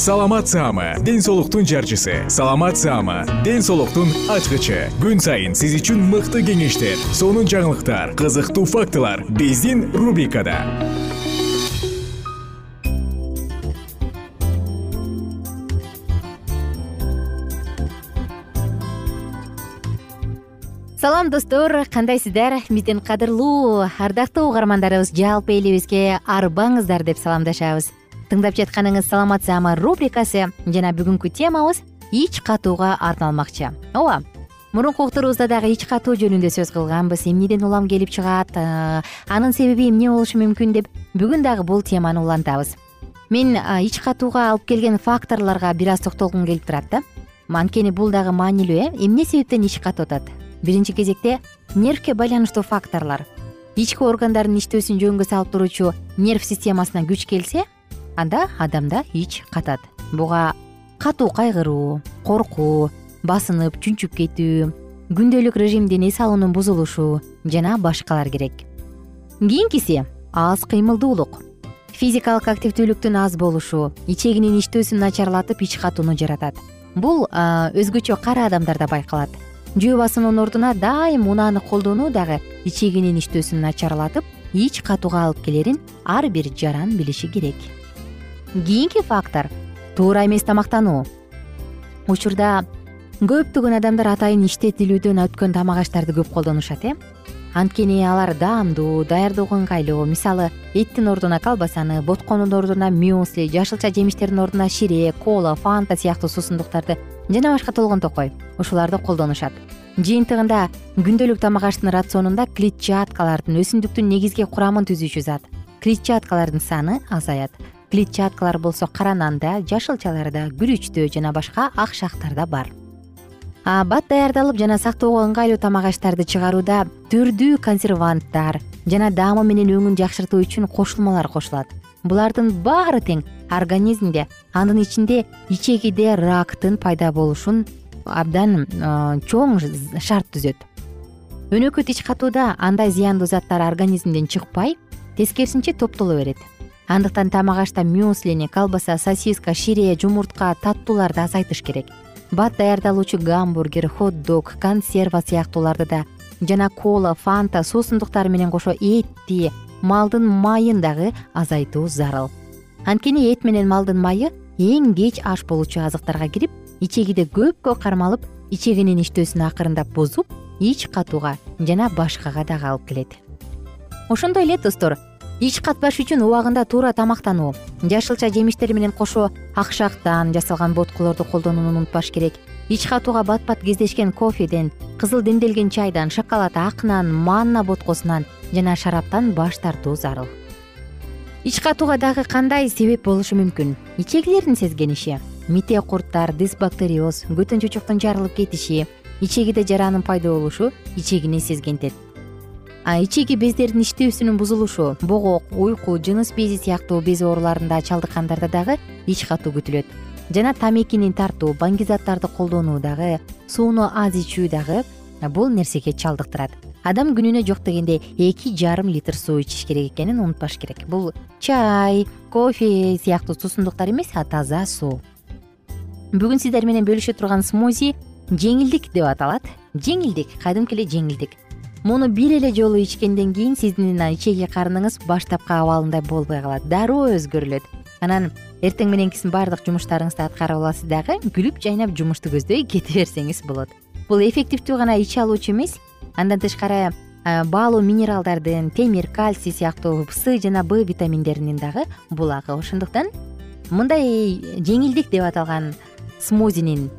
саламат саама ден соолуктун жарчысы. Саламат саама ден соолуктун ачкычы. Күн сайын сиз үчүн мыкты кеңештер сонун жаңылыктар кызыктуу фактылар биздин рубрикада. Салам достор. Кандайсыздар? Биздин кадырлуу ардактуу угармандарыбыз жалпы элибизге арбаңыздар деп саламдашабыз тыңдап жатканыңыз саламатсызамы рубрикасы жана бүгүнкү темабыз ич катууга арналмакчы. Ооба мурунку уктурубузда дагы ич катуу жөнүндө сөз кылганбыз. Эмнеден улам келип чыгат анын себеби эмне болушу мүмкүн деп бүгүн дагы бул теманы улантабыз. Мен ич катууга алып келген факторлорго бир аз токтолгум келип турат да. Анткени бул дагы маанилүү э. Эмне себептен ич катып атат? Биринчи кезекте нервке байланыштуу факторлор. Ички органдардын иштөөсүн жөнгө салып туруучу нерв системасына күч келсе анда адамда ич катат. Буга катуу кайгыруу коркуу басынып чүнчүп кетүү күндөлүк режимдин эс алуунун бузулушу жана башкалар керек. Кийинкиси аз кыймылдуулук. Физикалык активдүүлүктүн аз болушу ичегинин иштөөсүн начарлатып ич катууну жаратат. Бул өзгөчө кара адамдарда байкалат. Жөө басуунун ордуна дайым унааны колдонуу дагы ичегинин иштөөсүн начарлатып ич катууга алып келерин ар бир жаран билиши керек кийинки фактор туура эмес тамактануу. Учурда көптөгөн адамдар атайын иштетилүүдөн өткөн тамак аштарды көп колдонушат э? Анткени алар даамдуу даярдоого ыңгайлуу мисалы эттин ордуна колбасаны ботконун ордуна мюсли жашылча жемиштердин ордуна шире кола фанта сыяктуу суусундуктарды жана башка толгон токой ушуларды колдонушат. Жыйынтыгында күндөлүк тамак аштын рационунда клетчаткалардын өсүмдүктүн негизги курамын түзүүчү зат. Клетчаткалардын саны азаят клетчаткалар болсо кара нанда жашылчаларда күрүчтө жана башка ак шактарда бар. Бат даярдалып жана сактоого ыңгайлуу тамак аштарды чыгарууда түрдүү консерванттар жана даамы менен өңүн жакшыртуу үчүн кошулмалар кошулат. Булардын баары тең организмде анын ичинде ичегиде рактын пайда болушун абдан чоң шарт түзөт. Өнөкөт ич катууда андай зыяндуу заттар организмден чыкпай тескерисинче топтоло берет андыктан тамак ашта мюслини колбаса сосиска шире жумуртка таттууларды азайтыш керек. Бат даярдалуучу гамбургер хот дог консерва сыяктууларды да жана кола фанта суусундуктары менен кошо этти малдын майын дагы азайтуу зарыл. Анткени эт менен малдын майы эң кеч аш болуучу азыктарга кирип ичегиде көпкө кармалып ичегинин иштөөсүн акырындап бузуп ич катууга жана башкага дагы алып келет. Ошондой эле достор ич катпаш үчүн убагында туура тамактануу. Жашылча жемиштер менен кошо ак шактан жасалган ботколорду колдонууну унутпаш керек. Ич катууга бат бат кездешкен кофеден кызыл демделген чайдан шоколад ак нан манна боткосунан жана шараптан баш тартуу зарыл. Ич катууга дагы кандай себеп болушу мүмкүн? Ичегилердин сезгениши мите курттар дисбактериоз көтөн чучуктун жарылып кетиши ичегиде жаранын пайда болушу ичегини сезгентет ичеги бездердин иштөөсүнүн бузулушу богок уйку жыныс бези сыяктуу без ооруларына чалдыккандарда дагы ич катуу күтүлөт. Жана тамекини тартуу баңгизаттарды колдонуу дагы сууну аз ичүү дагы бул нерсеге чалдыктырат. Адам күнүнө жок дегенде эки жарым литр суу ичиш керек экенин унутпаш керек. Бул чай кофе сыяктуу суусундуктар эмес а таза суу. Бүгүн сиздер менен бөлүшө турган смузи жеңилдик деп аталат. Жеңилдик кадимки эле жеңилдик муну бир эле жолу ичкенден кийин сиздин ичеги карныңыз баштапкы абалындай болбой калат дароо өзгөрүлөт. Анан эртең мененкисин баардык жумуштарыңызды аткарып аласыз дагы күлүп жайнап жумушту көздөй кете берсеңиз болот. Бул эффективдүү гана иче алуучу эмес андан тышкары баалуу минералдардын темир кальций сыяктуу с жана б витаминдеринин дагы булагы. Ошондуктан мындай жеңилдик деп аталган смузинин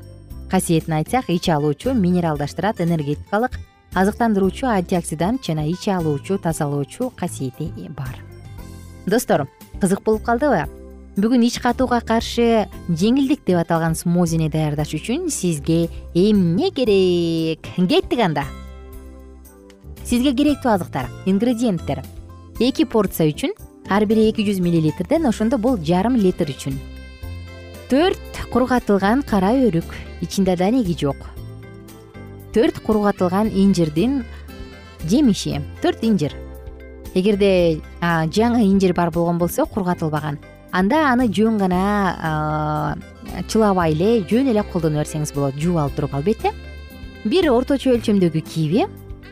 касиетин айтсак иче алуучу минералдаштырат энергетикалык азыктандыруучу антиоксидант жана иче алуучу тазалоочу касиети бар. Достор кызык болуп калдыбы бүгүн ич катууга каршы жеңилдик деп аталган смузини даярдаш үчүн сизге эмне керек? Кеттик анда. Сизге керектүү азыктар ингредиенттер. Эки порция үчүн ар бири эки жүз миллилитрден ошондо бул жарым литр үчүн. Төрт кургатылган кара өрүк ичинде данеги жок төрт кургатылган инжирдин жемиши төрт инжир. Эгерде жаңы инжир бар болгон болсо кургатылбаган анда аны жөн гана чылабай эле жөн эле колдоно берсеңиз болот жууп алып туруп албетте. Бир орточо өлчөмдөгү киви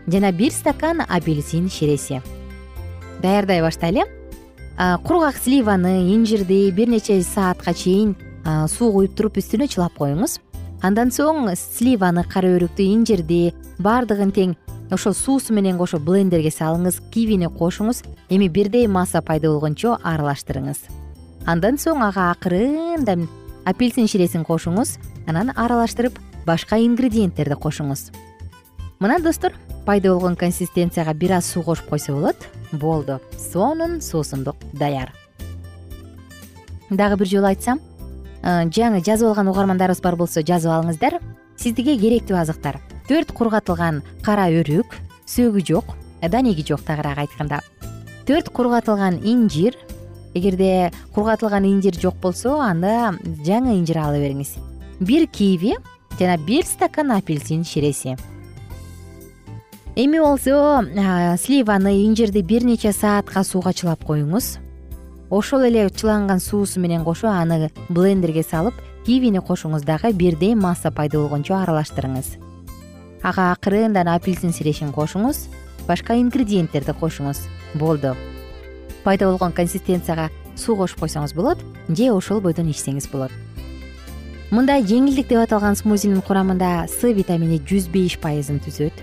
жана бир стакан апельсин ширеси даярдай баштайлы кургак сливаны инжирди бир нече саатка чейин суу куюп туруп үстүнө чылап коюңуз андан соң сливаны кара өрүктү инжирди баардыгын тең ошол суусу менен кошуп блендерге салыңыз кивини кошуңуз эми бирдей масса пайда болгончо аралаштырыңыз. Андан соң ага акырындан апельсин ширесин кошуңуз анан аралаштырып башка ингредиенттерди кошуңуз. Мына достор пайда болгон консистенцияга бир аз суу кошуп койсо болот. Болду. Сонун суусундук даяр. Дагы бир жолу айтсам жаңы жазып алган угармандарыбыз бар болсо жазып алыңыздар. Сизге керектүү азыктар. Төрт кургатылган кара өрүк сөөгү жок данеги жок тагыраак айтканда. Төрт кургатылган инжир. Эгерде кургатылган инжир жок болсо анда жаңы инжир ала бериңиз. Бир киви жана бир стакан апельсин ширеси. Эми болсо сливаны инжирди бир нече саатка сууга чылап коюңуз ошол эле чыланган суусу менен кошо аны блендерге салып кивини кошуңуз дагы бирдей масса пайда болгончо аралаштырыңыз. Ага акырындан апельсин сирешин кошуңуз башка ингредиенттерди кошуңуз. Болду. Пайда болгон консистенцияга суу кошуп койсоңуз болот же ошол бойдон ичсеңиз болот. Мындай жеңилдик деп аталган смузинин курамында с витамини жүз беш пайызын түзөт.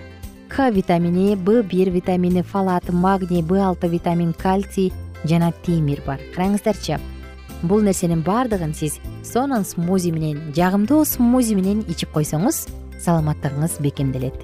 К витамини б бир витамини фалат магний б алты витамин кальций жана темир бар. Караңыздарчы бул нерсенин баардыгын сиз сонун смузи менен жагымдуу смузи менен ичип койсоңуз саламаттыгыңыз бекемделет.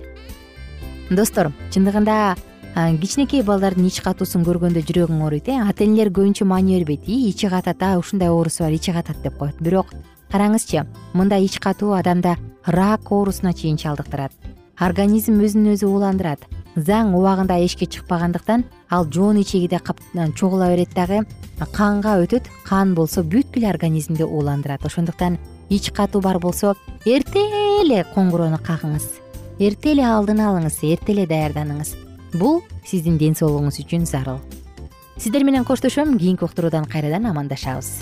Достор чындыгында кичинекей балдардын ич катуусун көргөндө жүрөгүң ооруйт э? Ата энелер көбүнчө маани бербейт ии ичи катат а ушундай оорусу бар ичи катат деп коет. Бирок караңызчы мындай ич катуу адамда рак оорусуна чейин чалдыктырат организм өзүн өзү ууландырат заң убагында эшикке чыкпагандыктан ал жоон ичегиде чогула берет дагы канга өтөт кан болсо бүткүл организмди ууландырат ошондуктан ич катуу бар болсо эрте эле коңгуроону кагыңыз. Эрте эле алдын алыңыз эрте эле даярданыңыз. Бул сиздин ден соолугуңуз үчүн зарыл. Сиздер менен коштошом кийинки уктуруудан кайрадан амандашабыз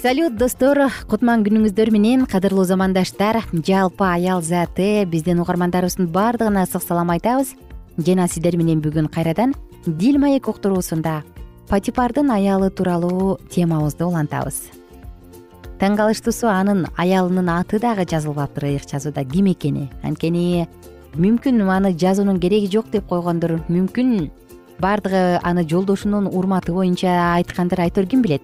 салют достор. Кутман күнүңүздөр менен кадырлуу замандаштар. Жалпы аял заты биздин угармандарыбыздын баардыгына ысык салам айтабыз. Жана сиздер менен бүгүн кайрадан дил маек уктуруусунда патипардын аялы тууралуу темабызды улантабыз. Таң калыштуусу анын аялынын аты дагы жазылбаптыр ыйык жазууда ким экени? Анткени мүмкүн аны жазуунун кереги жок деп койгондор мүмкүн баардыгы аны жолдошунун урматы боюнча айткандыр айтор ким билет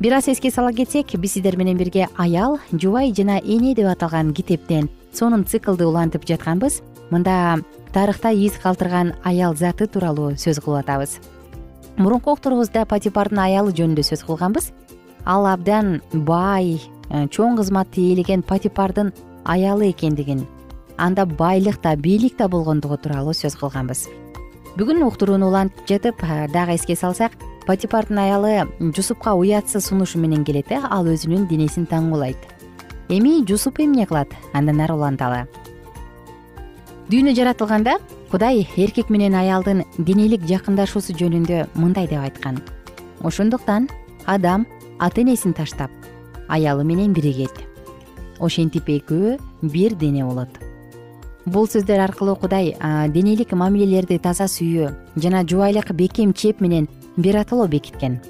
бир аз эске сала кетсек биз сиздер менен бирге аял жубай жана эне деп аталган китептен сонун циклды улантып жатканбыз. Мында тарыхта из калтырган аял заты тууралуу сөз кылып атабыз. Мурунку уктуруубузда патипардын аялы жөнүндө сөз кылганбыз. Ал абдан бай э, чоң кызматты ээлеген патипардын аялы экендигин анда байлык да бийлик да болгондугу тууралуу сөз кылганбыз. Бүгүн уктурууну улантып жатып э, дагы эске салсак патипардын аялы жусупка уятсыз сунушу менен келет э ал өзүнүн денесин таңуулайт эми жусуп эмне кылат? Андан ары уланталы. Дүйнө жаратылганда кудай эркек менен аялдын денелик жакындашуусу жөнүндө мындай деп айткан. Ошондуктан адам ата энесин таштап аялы менен биригет. Ошентип экөө бир дене болот бул сөздөр аркылуу кудай денелик мамилелерди таза сүйүү жана жубайлык бекем чеп менен биротоло бекиткен.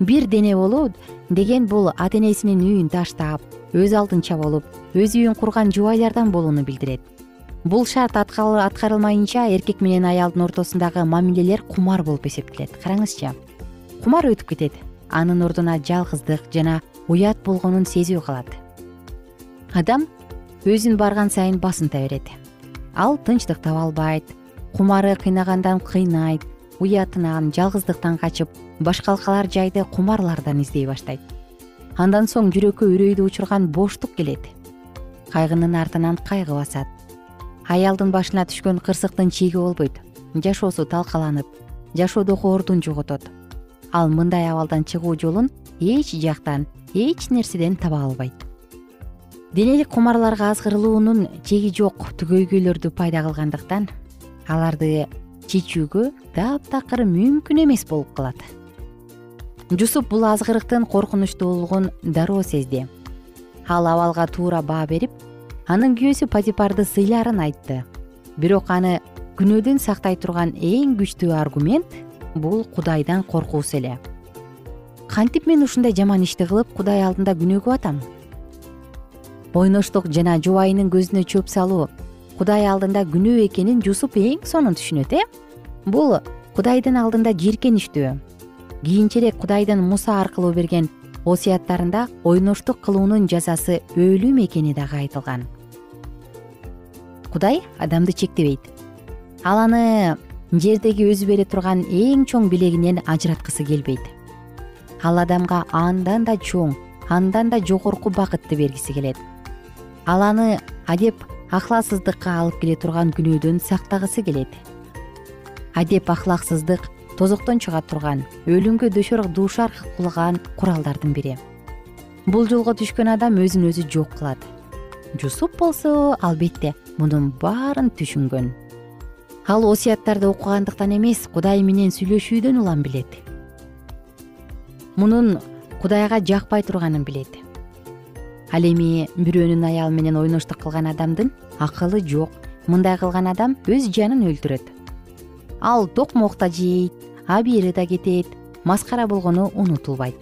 Бир дене болуу деген бул ата энесинин үйүн таштап өз алдынча болуп өз үйүн курган жубайлардан болууну билдирет. Бул шарт аткарылмайынча эркек менен аялдын ортосундагы мамилелер кумар болуп эсептелет. Караңызчы кумар өтүп кетет. Анын ордуна жалгыздык жана уят болгонун сезүү калат. Адам өзүн барган сайын басынта берет ал тынчтык таба албайт. Кумары кыйнагандан кыйнайт уятынан жалгыздыктан качып башкалкалар жайды кумарлардан издей баштайт. Андан соң жүрөккө үрөйдү учурган боштук келет. Кайгынын артынан кайгы басат. Аялдын башына түшкөн кырсыктын чеги болбойт. Жашоосу талкаланып жашоодогу ордун жоготот ал мындай абалдан чыгуу жолун эч жактан эч нерседен таба албайт. Денелик кумарларга азгырылуунун чеги жок түгөйгөйлөрдү пайда кылгандыктан аларды чечүүгө таптакыр мүмкүн эмес болуп калат. Жусуп бул азгырыктын коркунучтуулугун дароо сезди. Ал абалга туура баа берип анын күйөөсү патипарды сыйлаарын айтты. Бирок аны күнөөдөн сактай турган эң күчтүү аргумент бул кудайдан коркуусу эле. Кантип мен ушундай жаман ишти кылып кудай алдында күнөөгө батам ойноштук жана жубайынын көзүнө чөп салуу кудай алдында күнөө экенин жусуп эң сонун түшүнөт э? Бул кудайдын алдында жийиркеничтүү кийинчерээк кудайдын муса аркылуу берген осуяттарында ойноштук кылуунун жазасы өлүм экени дагы айтылган. Кудай адамды чектебейт. Ал аны жердеги өзү бере турган эң чоң белегинен ажыраткысы келбейт. Ал адамга андан да чоң андан да жогорку бакытты бергиси келет. Ал аны адеп ахлаксыздыкка алып келе турган күнөөдөн сактагысы келет. Адеп ахлаксыздык тозоктон чыга турган өлүмгө дөшөр дуушар кылган куралдардын бири. Бул жолго түшкөн адам өзүн өзү жок кылат. Жусуп болсо албетте мунун баарын түшүнгөн. Ал осуяттарды окугандыктан эмес кудай менен сүйлөшүүдөн улам билет. Мунун кудайга жакпай турганын билет ал эми бирөөнүн аялы менен ойноштук кылган адамдын акылы жок. Мындай кылган адам өз жанын өлтүрөт. Ал токмок да жейт абийири да кетет маскара болгону унутулбайт.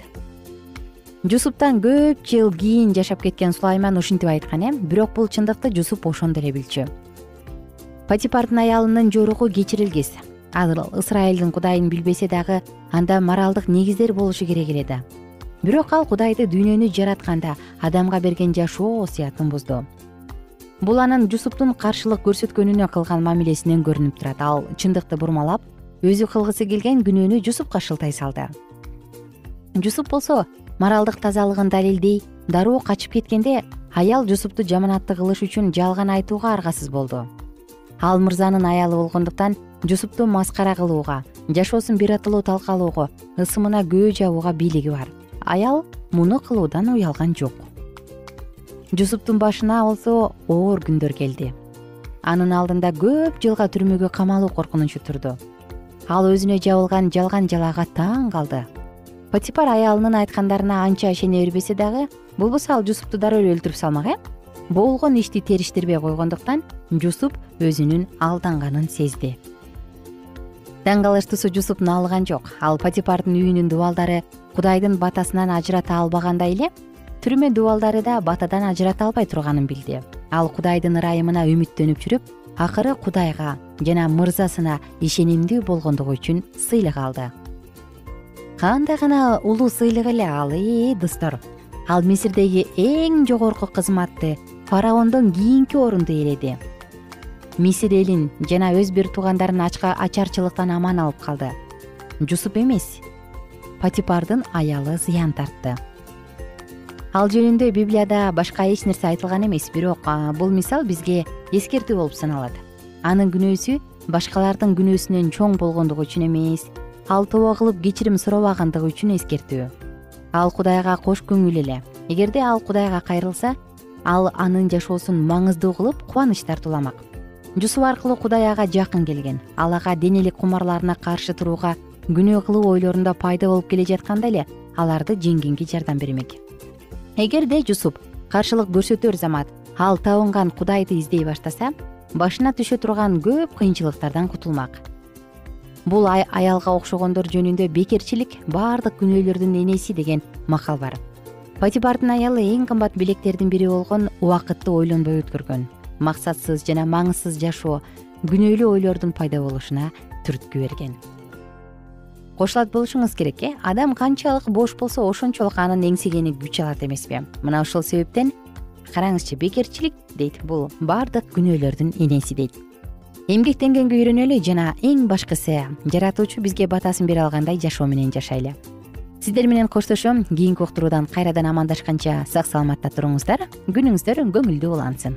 Жусуптан көп жыл кийин жашап кеткен сулайман ушинтип айткан э бирок бул чындыкты жусуп ошондо эле билчү. Патипардын аялынын жоругу кечирилгис ал ысрайылдын кудайын билбесе дагы анда моралдык негиздер болушу керек эле да бирок ал кудайды дүйнөнү жаратканда адамга берген жашоо осуятын бузду. Бул анын жусуптун каршылык көрсөткөнүнө кылган мамилесинен көрүнүп турат. Ал чындыкты бурмалап өзү кылгысы келген күнөөнү жусупка шылтай салды. Жусуп болсо моралдык тазалыгын далилдей дароо качып кеткенде аял жусупту жаманатты кылыш үчүн жалган айтууга аргасыз болду. Ал мырзанын аялы болгондуктан жусупту маскара кылууга жашоосун биротоло талкалоого ысымына көө жабууга бийлиги бар аял муну кылуудан уялган жок. Жусуптун башына болсо оор күндөр келди. Анын алдында көп жылга түрмөгө камалуу коркунучу турду. Ал өзүнө жабылган жалган жалаага таң калды. Патипар аялынын айткандарына анча ишене бербесе дагы болбосо ал жусупту дароо эле өлтүрүп салмак э? Болгон ишти териштирбей койгондуктан жусуп өзүнүн алданганын сезди. Таң калыштуусу жусуп налыган жок ал патипардын үйүнүн дубалдары кудайдын батасынан ажырата албагандай эле түрмө дубалдары да батадан ажырата албай турганын билди. Ал кудайдын ырайымына үмүттөнүп жүрүп акыры кудайга жана мырзасына ишенимдүү болгондугу үчүн сыйлык алды. Кандай гана улуу сыйлык эле ал ээ достор. Ал мисирдеги эң жогорку кызматты фараондон кийинки орунду ээледи мисир элин жана өз бир туугандарын ачарчылыктан аман алып калды. Жусуп эмес патипардын аялы зыян тартты. Ал жөнүндө библияда башка эч нерсе айтылган эмес бирок бул мисал бизге эскертүү болуп саналат. Анын күнөөсү башкалардын күнөөсүнөн чоң болгондугу үчүн эмес ал тобо кылып кечирим суробагандыгы үчүн эскертүү. Ал кудайга кош көңүл эле. Эгерде ал кудайга кайрылса ал анын жашоосун маңыздуу кылып кубаныч тартууламак. Жусуп аркылуу кудай ага жакын келген ал ага денелик кумарларына каршы турууга күнөө кылуу ойлорунда пайда болуп келе жатканда эле аларды жеңгенге жардам бермек. Эгерде жусуп каршылык көрсөтөр замат ал табынган кудайды издей баштаса башына түшө турган көп кыйынчылыктардан кутулмак. Бул аялга окшогондор жөнүндө бекерчилик баардык күнөөлөрдүн энеси деген макал бар. Патибардын аялы эң кымбат белектердин бири болгон убакытты ойлонбой өткөргөн. Максатсыз жана маңызсыз жашоо күнөөлүү ойлордун пайда болушуна түрткү берген кошулат болушуңуз керек э? Адам канчалык бош болсо ошончолук анын эңсегени күч алат эмеспи мына ушул себептен караңызчы бекерчилик дейт. Бул баардык күнөөлөрдүн энеси дейт. Эмгектенгенге үйрөнөлү жана эң башкысы жаратуучу бизге батасын бере алгандай жашоо менен жашайлы. Сиздер менен коштошом кийинки уктуруудан кайрадан амандашканча сак саламатта туруңуздар. Күнүңүздөр көңүлдүү улансын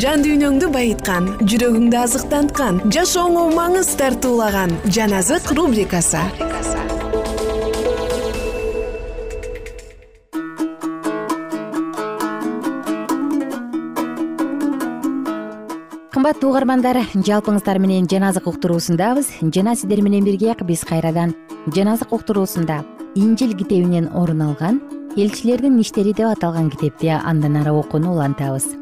жан дүйнөңдү байыткан жүрөгүңдү азыктанткан жашооңо маңыз тартуулаган жан азык рубрикасы. Кымбаттуу угармандар жалпыңыздар менен жаназык уктуруусундабыз. Жана сиздер менен бирге биз кайрадан жаназык уктуруусунда инжил китебинен орун алган элчилердин иштери деп аталган китепти андан ары окууну улантабыз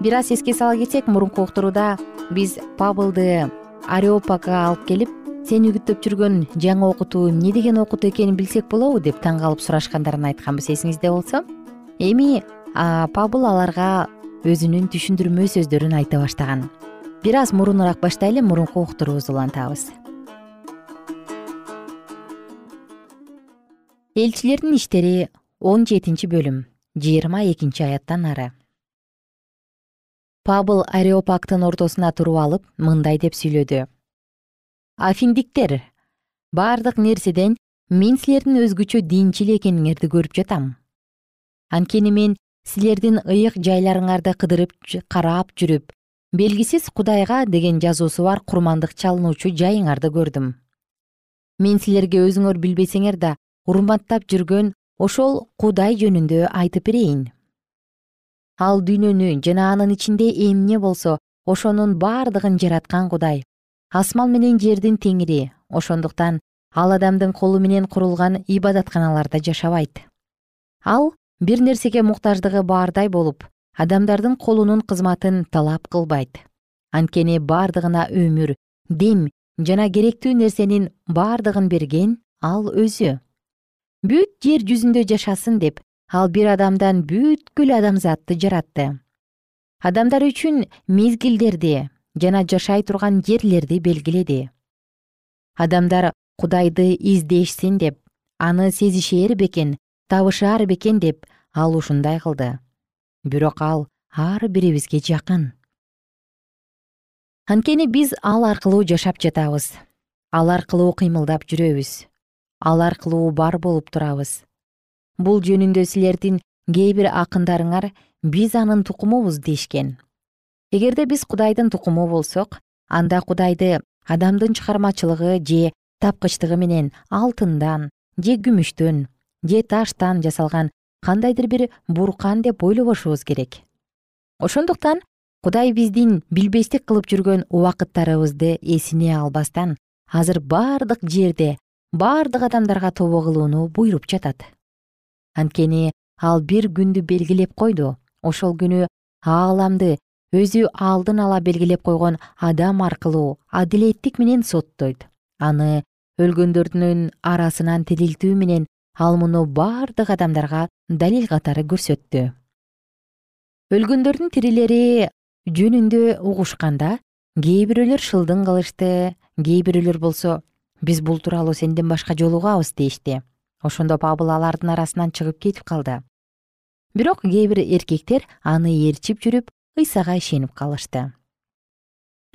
бир аз эске сала кетсек мурунку уктурууда биз пабылды ареопага алып келип сени күтүп жүргөн жаңы окутуу эмне деген окутуу экенин билсек болобу деп таң калып сурашкандарын айтканбыз эсиңизде болсо. Эми пабыл аларга өзүнүн түшүндүрмө сөздөрүн айта баштаган. Бир аз мурунураак баштайлы мурунку уктуруубузду улантабыз. Элчилердин иштери он жетинчи бөлүм жыйырма экинчи аяттан ары пабыл ареопактын ортосуна туруп алып мындай деп сүйлөдү. Афиндиктер баардык нерседен мен силердин өзгөчө динчил экениңерди көрүп жатам. Анткени мен силердин ыйык жайларыңарды кыдырып карап жүрүп белгисиз кудайга деген жазуусу бар курмандык чалынуучу жайыңарды көрдүм. Мен силерге өзүңөр билбесеңер да урматтап жүргөн ошол кудай жөнүндө айтып берейин ал дүйнөнү жана анын ичинде эмне болсо ошонун бардыгын жараткан кудай. Асман менен жердин теңири ошондуктан ал адамдын колу менен курулган ибадатканаларда жашабайт. Ал бир нерсеге муктаждыгы баардай болуп адамдардын колунун кызматын талап кылбайт. Анткени бардыгына өмүр дем жана керектүү нерсенин бардыгын берген ал өзү. Бүт жер жүзүндө жашасын деп ал бир адамдан бүткүл адамзатты жаратты. Адамдар үчүн мезгилдерди жана жашай турган жерлерди белгиледи. Адамдар кудайды издешсин деп аны сезишээр бекен табышаар бекен деп ал ушундай кылды. Бирок ал ар бирибизге жакын. Анткени биз ал аркылуу жашап жатабыз. Ал аркылуу кыймылдап жүрөбүз. Ал аркылуу бар болуп турабыз бул жөнүндө силердин кээ бир акындарыңар биз анын тукумубуз дешкен. Эгерде биз кудайдын тукуму болсок анда кудайды адамдын чыгармачылыгы же тапкычтыгы менен алтындан же күмүштөн же таштан жасалган кандайдыр бир буркан деп ойлобошубуз керек. Ошондуктан кудай биздин билбестик кылып жүргөн убакыттарыбызды эсине албастан азыр бардык жерде бардык адамдарга тобо кылууну буйруп жатат анткени ал бир күндү белгилеп койду. Ошол күнү ааламды өзү алдын ала белгилеп койгон адам аркылуу адилеттик менен соттойт. Аны өлгөндөрдүн арасынан тирилтүү менен ал муну бардык адамдарга далил катары көрсөттү. Өлгөндөрдүн тирилери жөнүндө угушканда кээ бирөөлөр шылдың кылышты кээ бирөөлөр болсо биз бул тууралуу сенден башка жолугабыз дешти ошондо пабыл алардын арасынан чыгып кетип калды. Бирок кээ бир эркектер аны ээрчип жүрүп ыйсага ишенип калышты.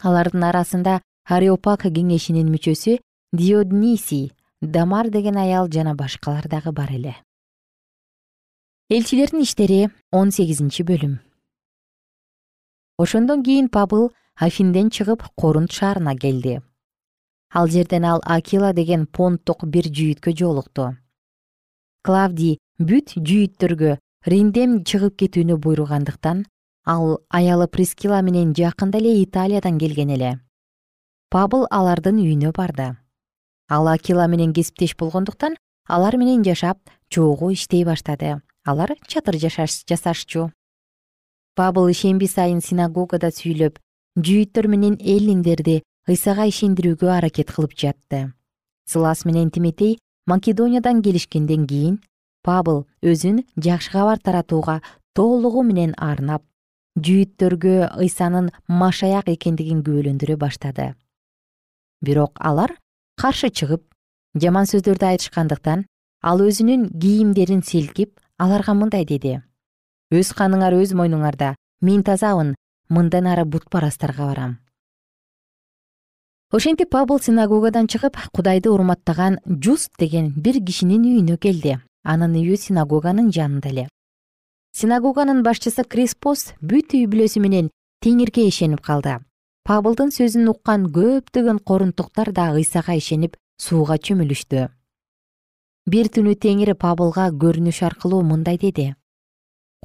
Алардын арасында ареопак кеңешинин мүчөсү диоднисий дамар деген аял жана башкалар дагы бар эле. Элчилердин иштери он сегизинчи бөлүм. Ошондон кийин пабыл афинден чыгып корунт шаарына келди. Ал жерден ал акила деген понттук бир жүйүткө жолукту клавдий бүт жүйүттөргө римден чыгып кетүүнү буйругандыктан ал аялы прискила менен жакында эле италиядан келген эле. Пабыл алардын үйүнө барды. Ал акила менен кесиптеш болгондуктан алар менен жашап чогуу иштей баштады. Алар чатыр жасашчу. Пабыл ишемби сайын синагогада сүйлөп жүйүттөр менен эллиндерди ыйсага ишендирүүгө аракет кылып жатты. Сылас менен тиметей македониядан келишкенден кийин пабыл өзүн жакшы кабар таратууга толугу менен арнап жүйүттөргө ыйсанын машаяк экендигин күбөлөндүрө баштады. Бирок алар каршы чыгып жаман сөздөрдү айтышкандыктан ал өзүнүн кийимдерин силкип аларга мындай деди. Өз каныңар өз мойнуңарда мен тазамын мындан ары бутпарастарга барам ошентип пабыл синагогадан чыгып кудайды урматтаган жуст деген бир кишинин үйүнө келди. Анын үйү синагоганын жанында эле. Синагоганын башчысы криспос бүт үй бүлөсү менен теңирге ишенип калды. Пабылдын сөзүн уккан көптөгөн корунттуктар да ыйсага ишенип сууга чөмүлүштү. Бир түнү теңир пабылга көрүнүш аркылуу мындай деди.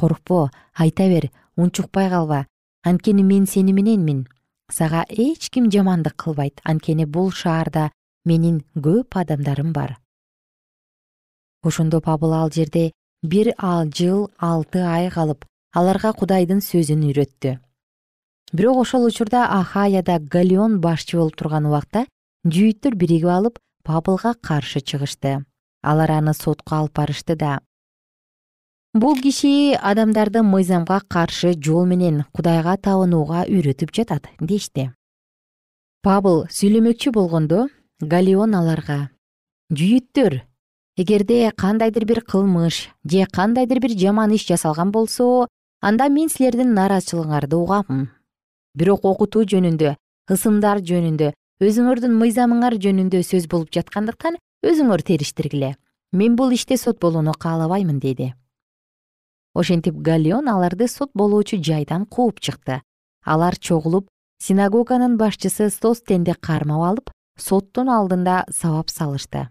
Коркпо айта бер унчукпай калба. Анткени мен сени мененмин сага эч ким жамандык кылбайт. Анткени бул шаарда менин көп адамдарым бар. Ошондо пабыл ал жерде бир жыл алты ай калып аларга кудайдын сөзүн үйрөттү. Бирок ошол учурда ахаяда галеон башчы болуп турган убакта жүйүттөр биригип алып пабылга каршы чыгышты. Алар аны сотко алып барышты да бул киши адамдарды мыйзамга каршы жол менен кудайга табынууга үйрөтүп жатат дешти. Пабыл сүйлөмөкчү болгондо галеон аларга жүйүттөр эгерде кандайдыр бир кылмыш же кандайдыр бир жаман иш жасалган болсо анда мен силердин нааразычылыгыңарды угам. Бирок окутуу жөнүндө ысымдар жөнүндө өзүңөрдүн мыйзамыңар жөнүндө сөз болуп жаткандыктан өзүңөр териштиргиле. Мен бул иште сот болууну каалабаймын деди ошентип галеон аларды сот болуучу жайдан кууп чыкты. Алар чогулуп синагоганын башчысы состенди кармап алып соттун алдында сабап салышты.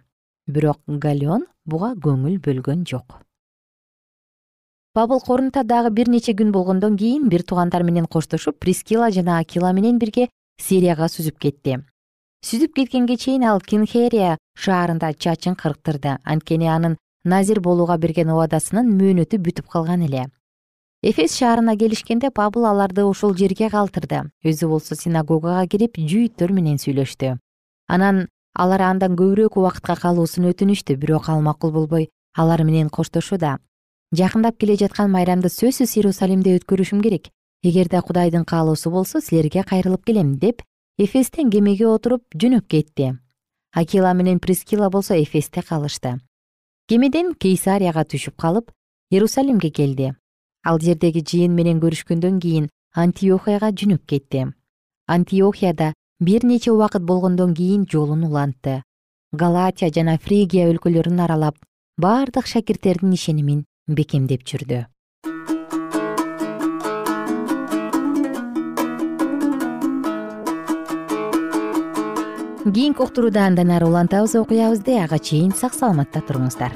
Бирок галеон буга көңүл бөлгөн жок. Пабыл корунта дагы бир нече күн болгондон кийин бир туугандар менен коштошуп прискила жана акила менен бирге сирияга сүзүп кетти. Сүзүп кеткенге чейин ал кинхерия шаарында чачын кырктырды анткени анын назир болууга берген убадасынын мөөнөтү бүтүп калган эле. Эфес шаарына келишкенде пабыл аларды ушул жерге калтырды. Өзү болсо синагогага кирип жүйүттөр менен сүйлөштү. Анан алар андан көбүрөөк убакытка калуусун өтүнүштү бирок ал макул болбой алар менен коштошууда. Жакындап келе жаткан майрамды сөзсүз иерусалимде өткөрүшүм керек. Эгерде кудайдын каалоосу болсо силерге кайрылып келем деп эфестен кемеге отуруп жөнөп кетти. Акила менен прискила болсо эфесте калышты кемеден кейсарияга түшүп калып иерусалимге келди. Ал жердеги жыйын менен көрүшкөндөн кийин антиохияга жөнөп кетти. Антиохияда бир нече убакыт болгондон кийин жолун улантты. Галатия жана фригия өлкөлөрүн аралап бардык шакирттердин ишенимин бекемдеп жүрдү кийинки уктурууда андан ары улантабыз окуябызды ага чейин сак саламатта туруңуздар.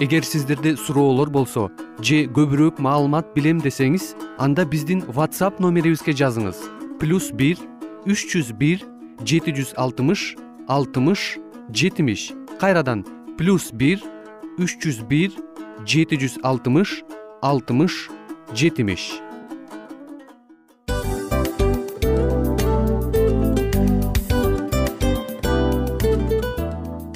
Эгер сиздерде суроолор болсо же көбүрөөк маалымат билем десеңиз анда биздин whatsapp номерибизге жазыңыз. Плюс бир үч жүз бир жети жүз алтымыш алтымыш жетимиш. Кайрадан плюс бир үч жүз бир жети жүз алтымыш алтымыш жетимиш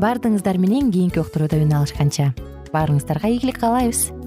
баардыгыңыздар менен кийинки уктурууда үн алышканча. Баарыңыздарга ийгилик каалайбыз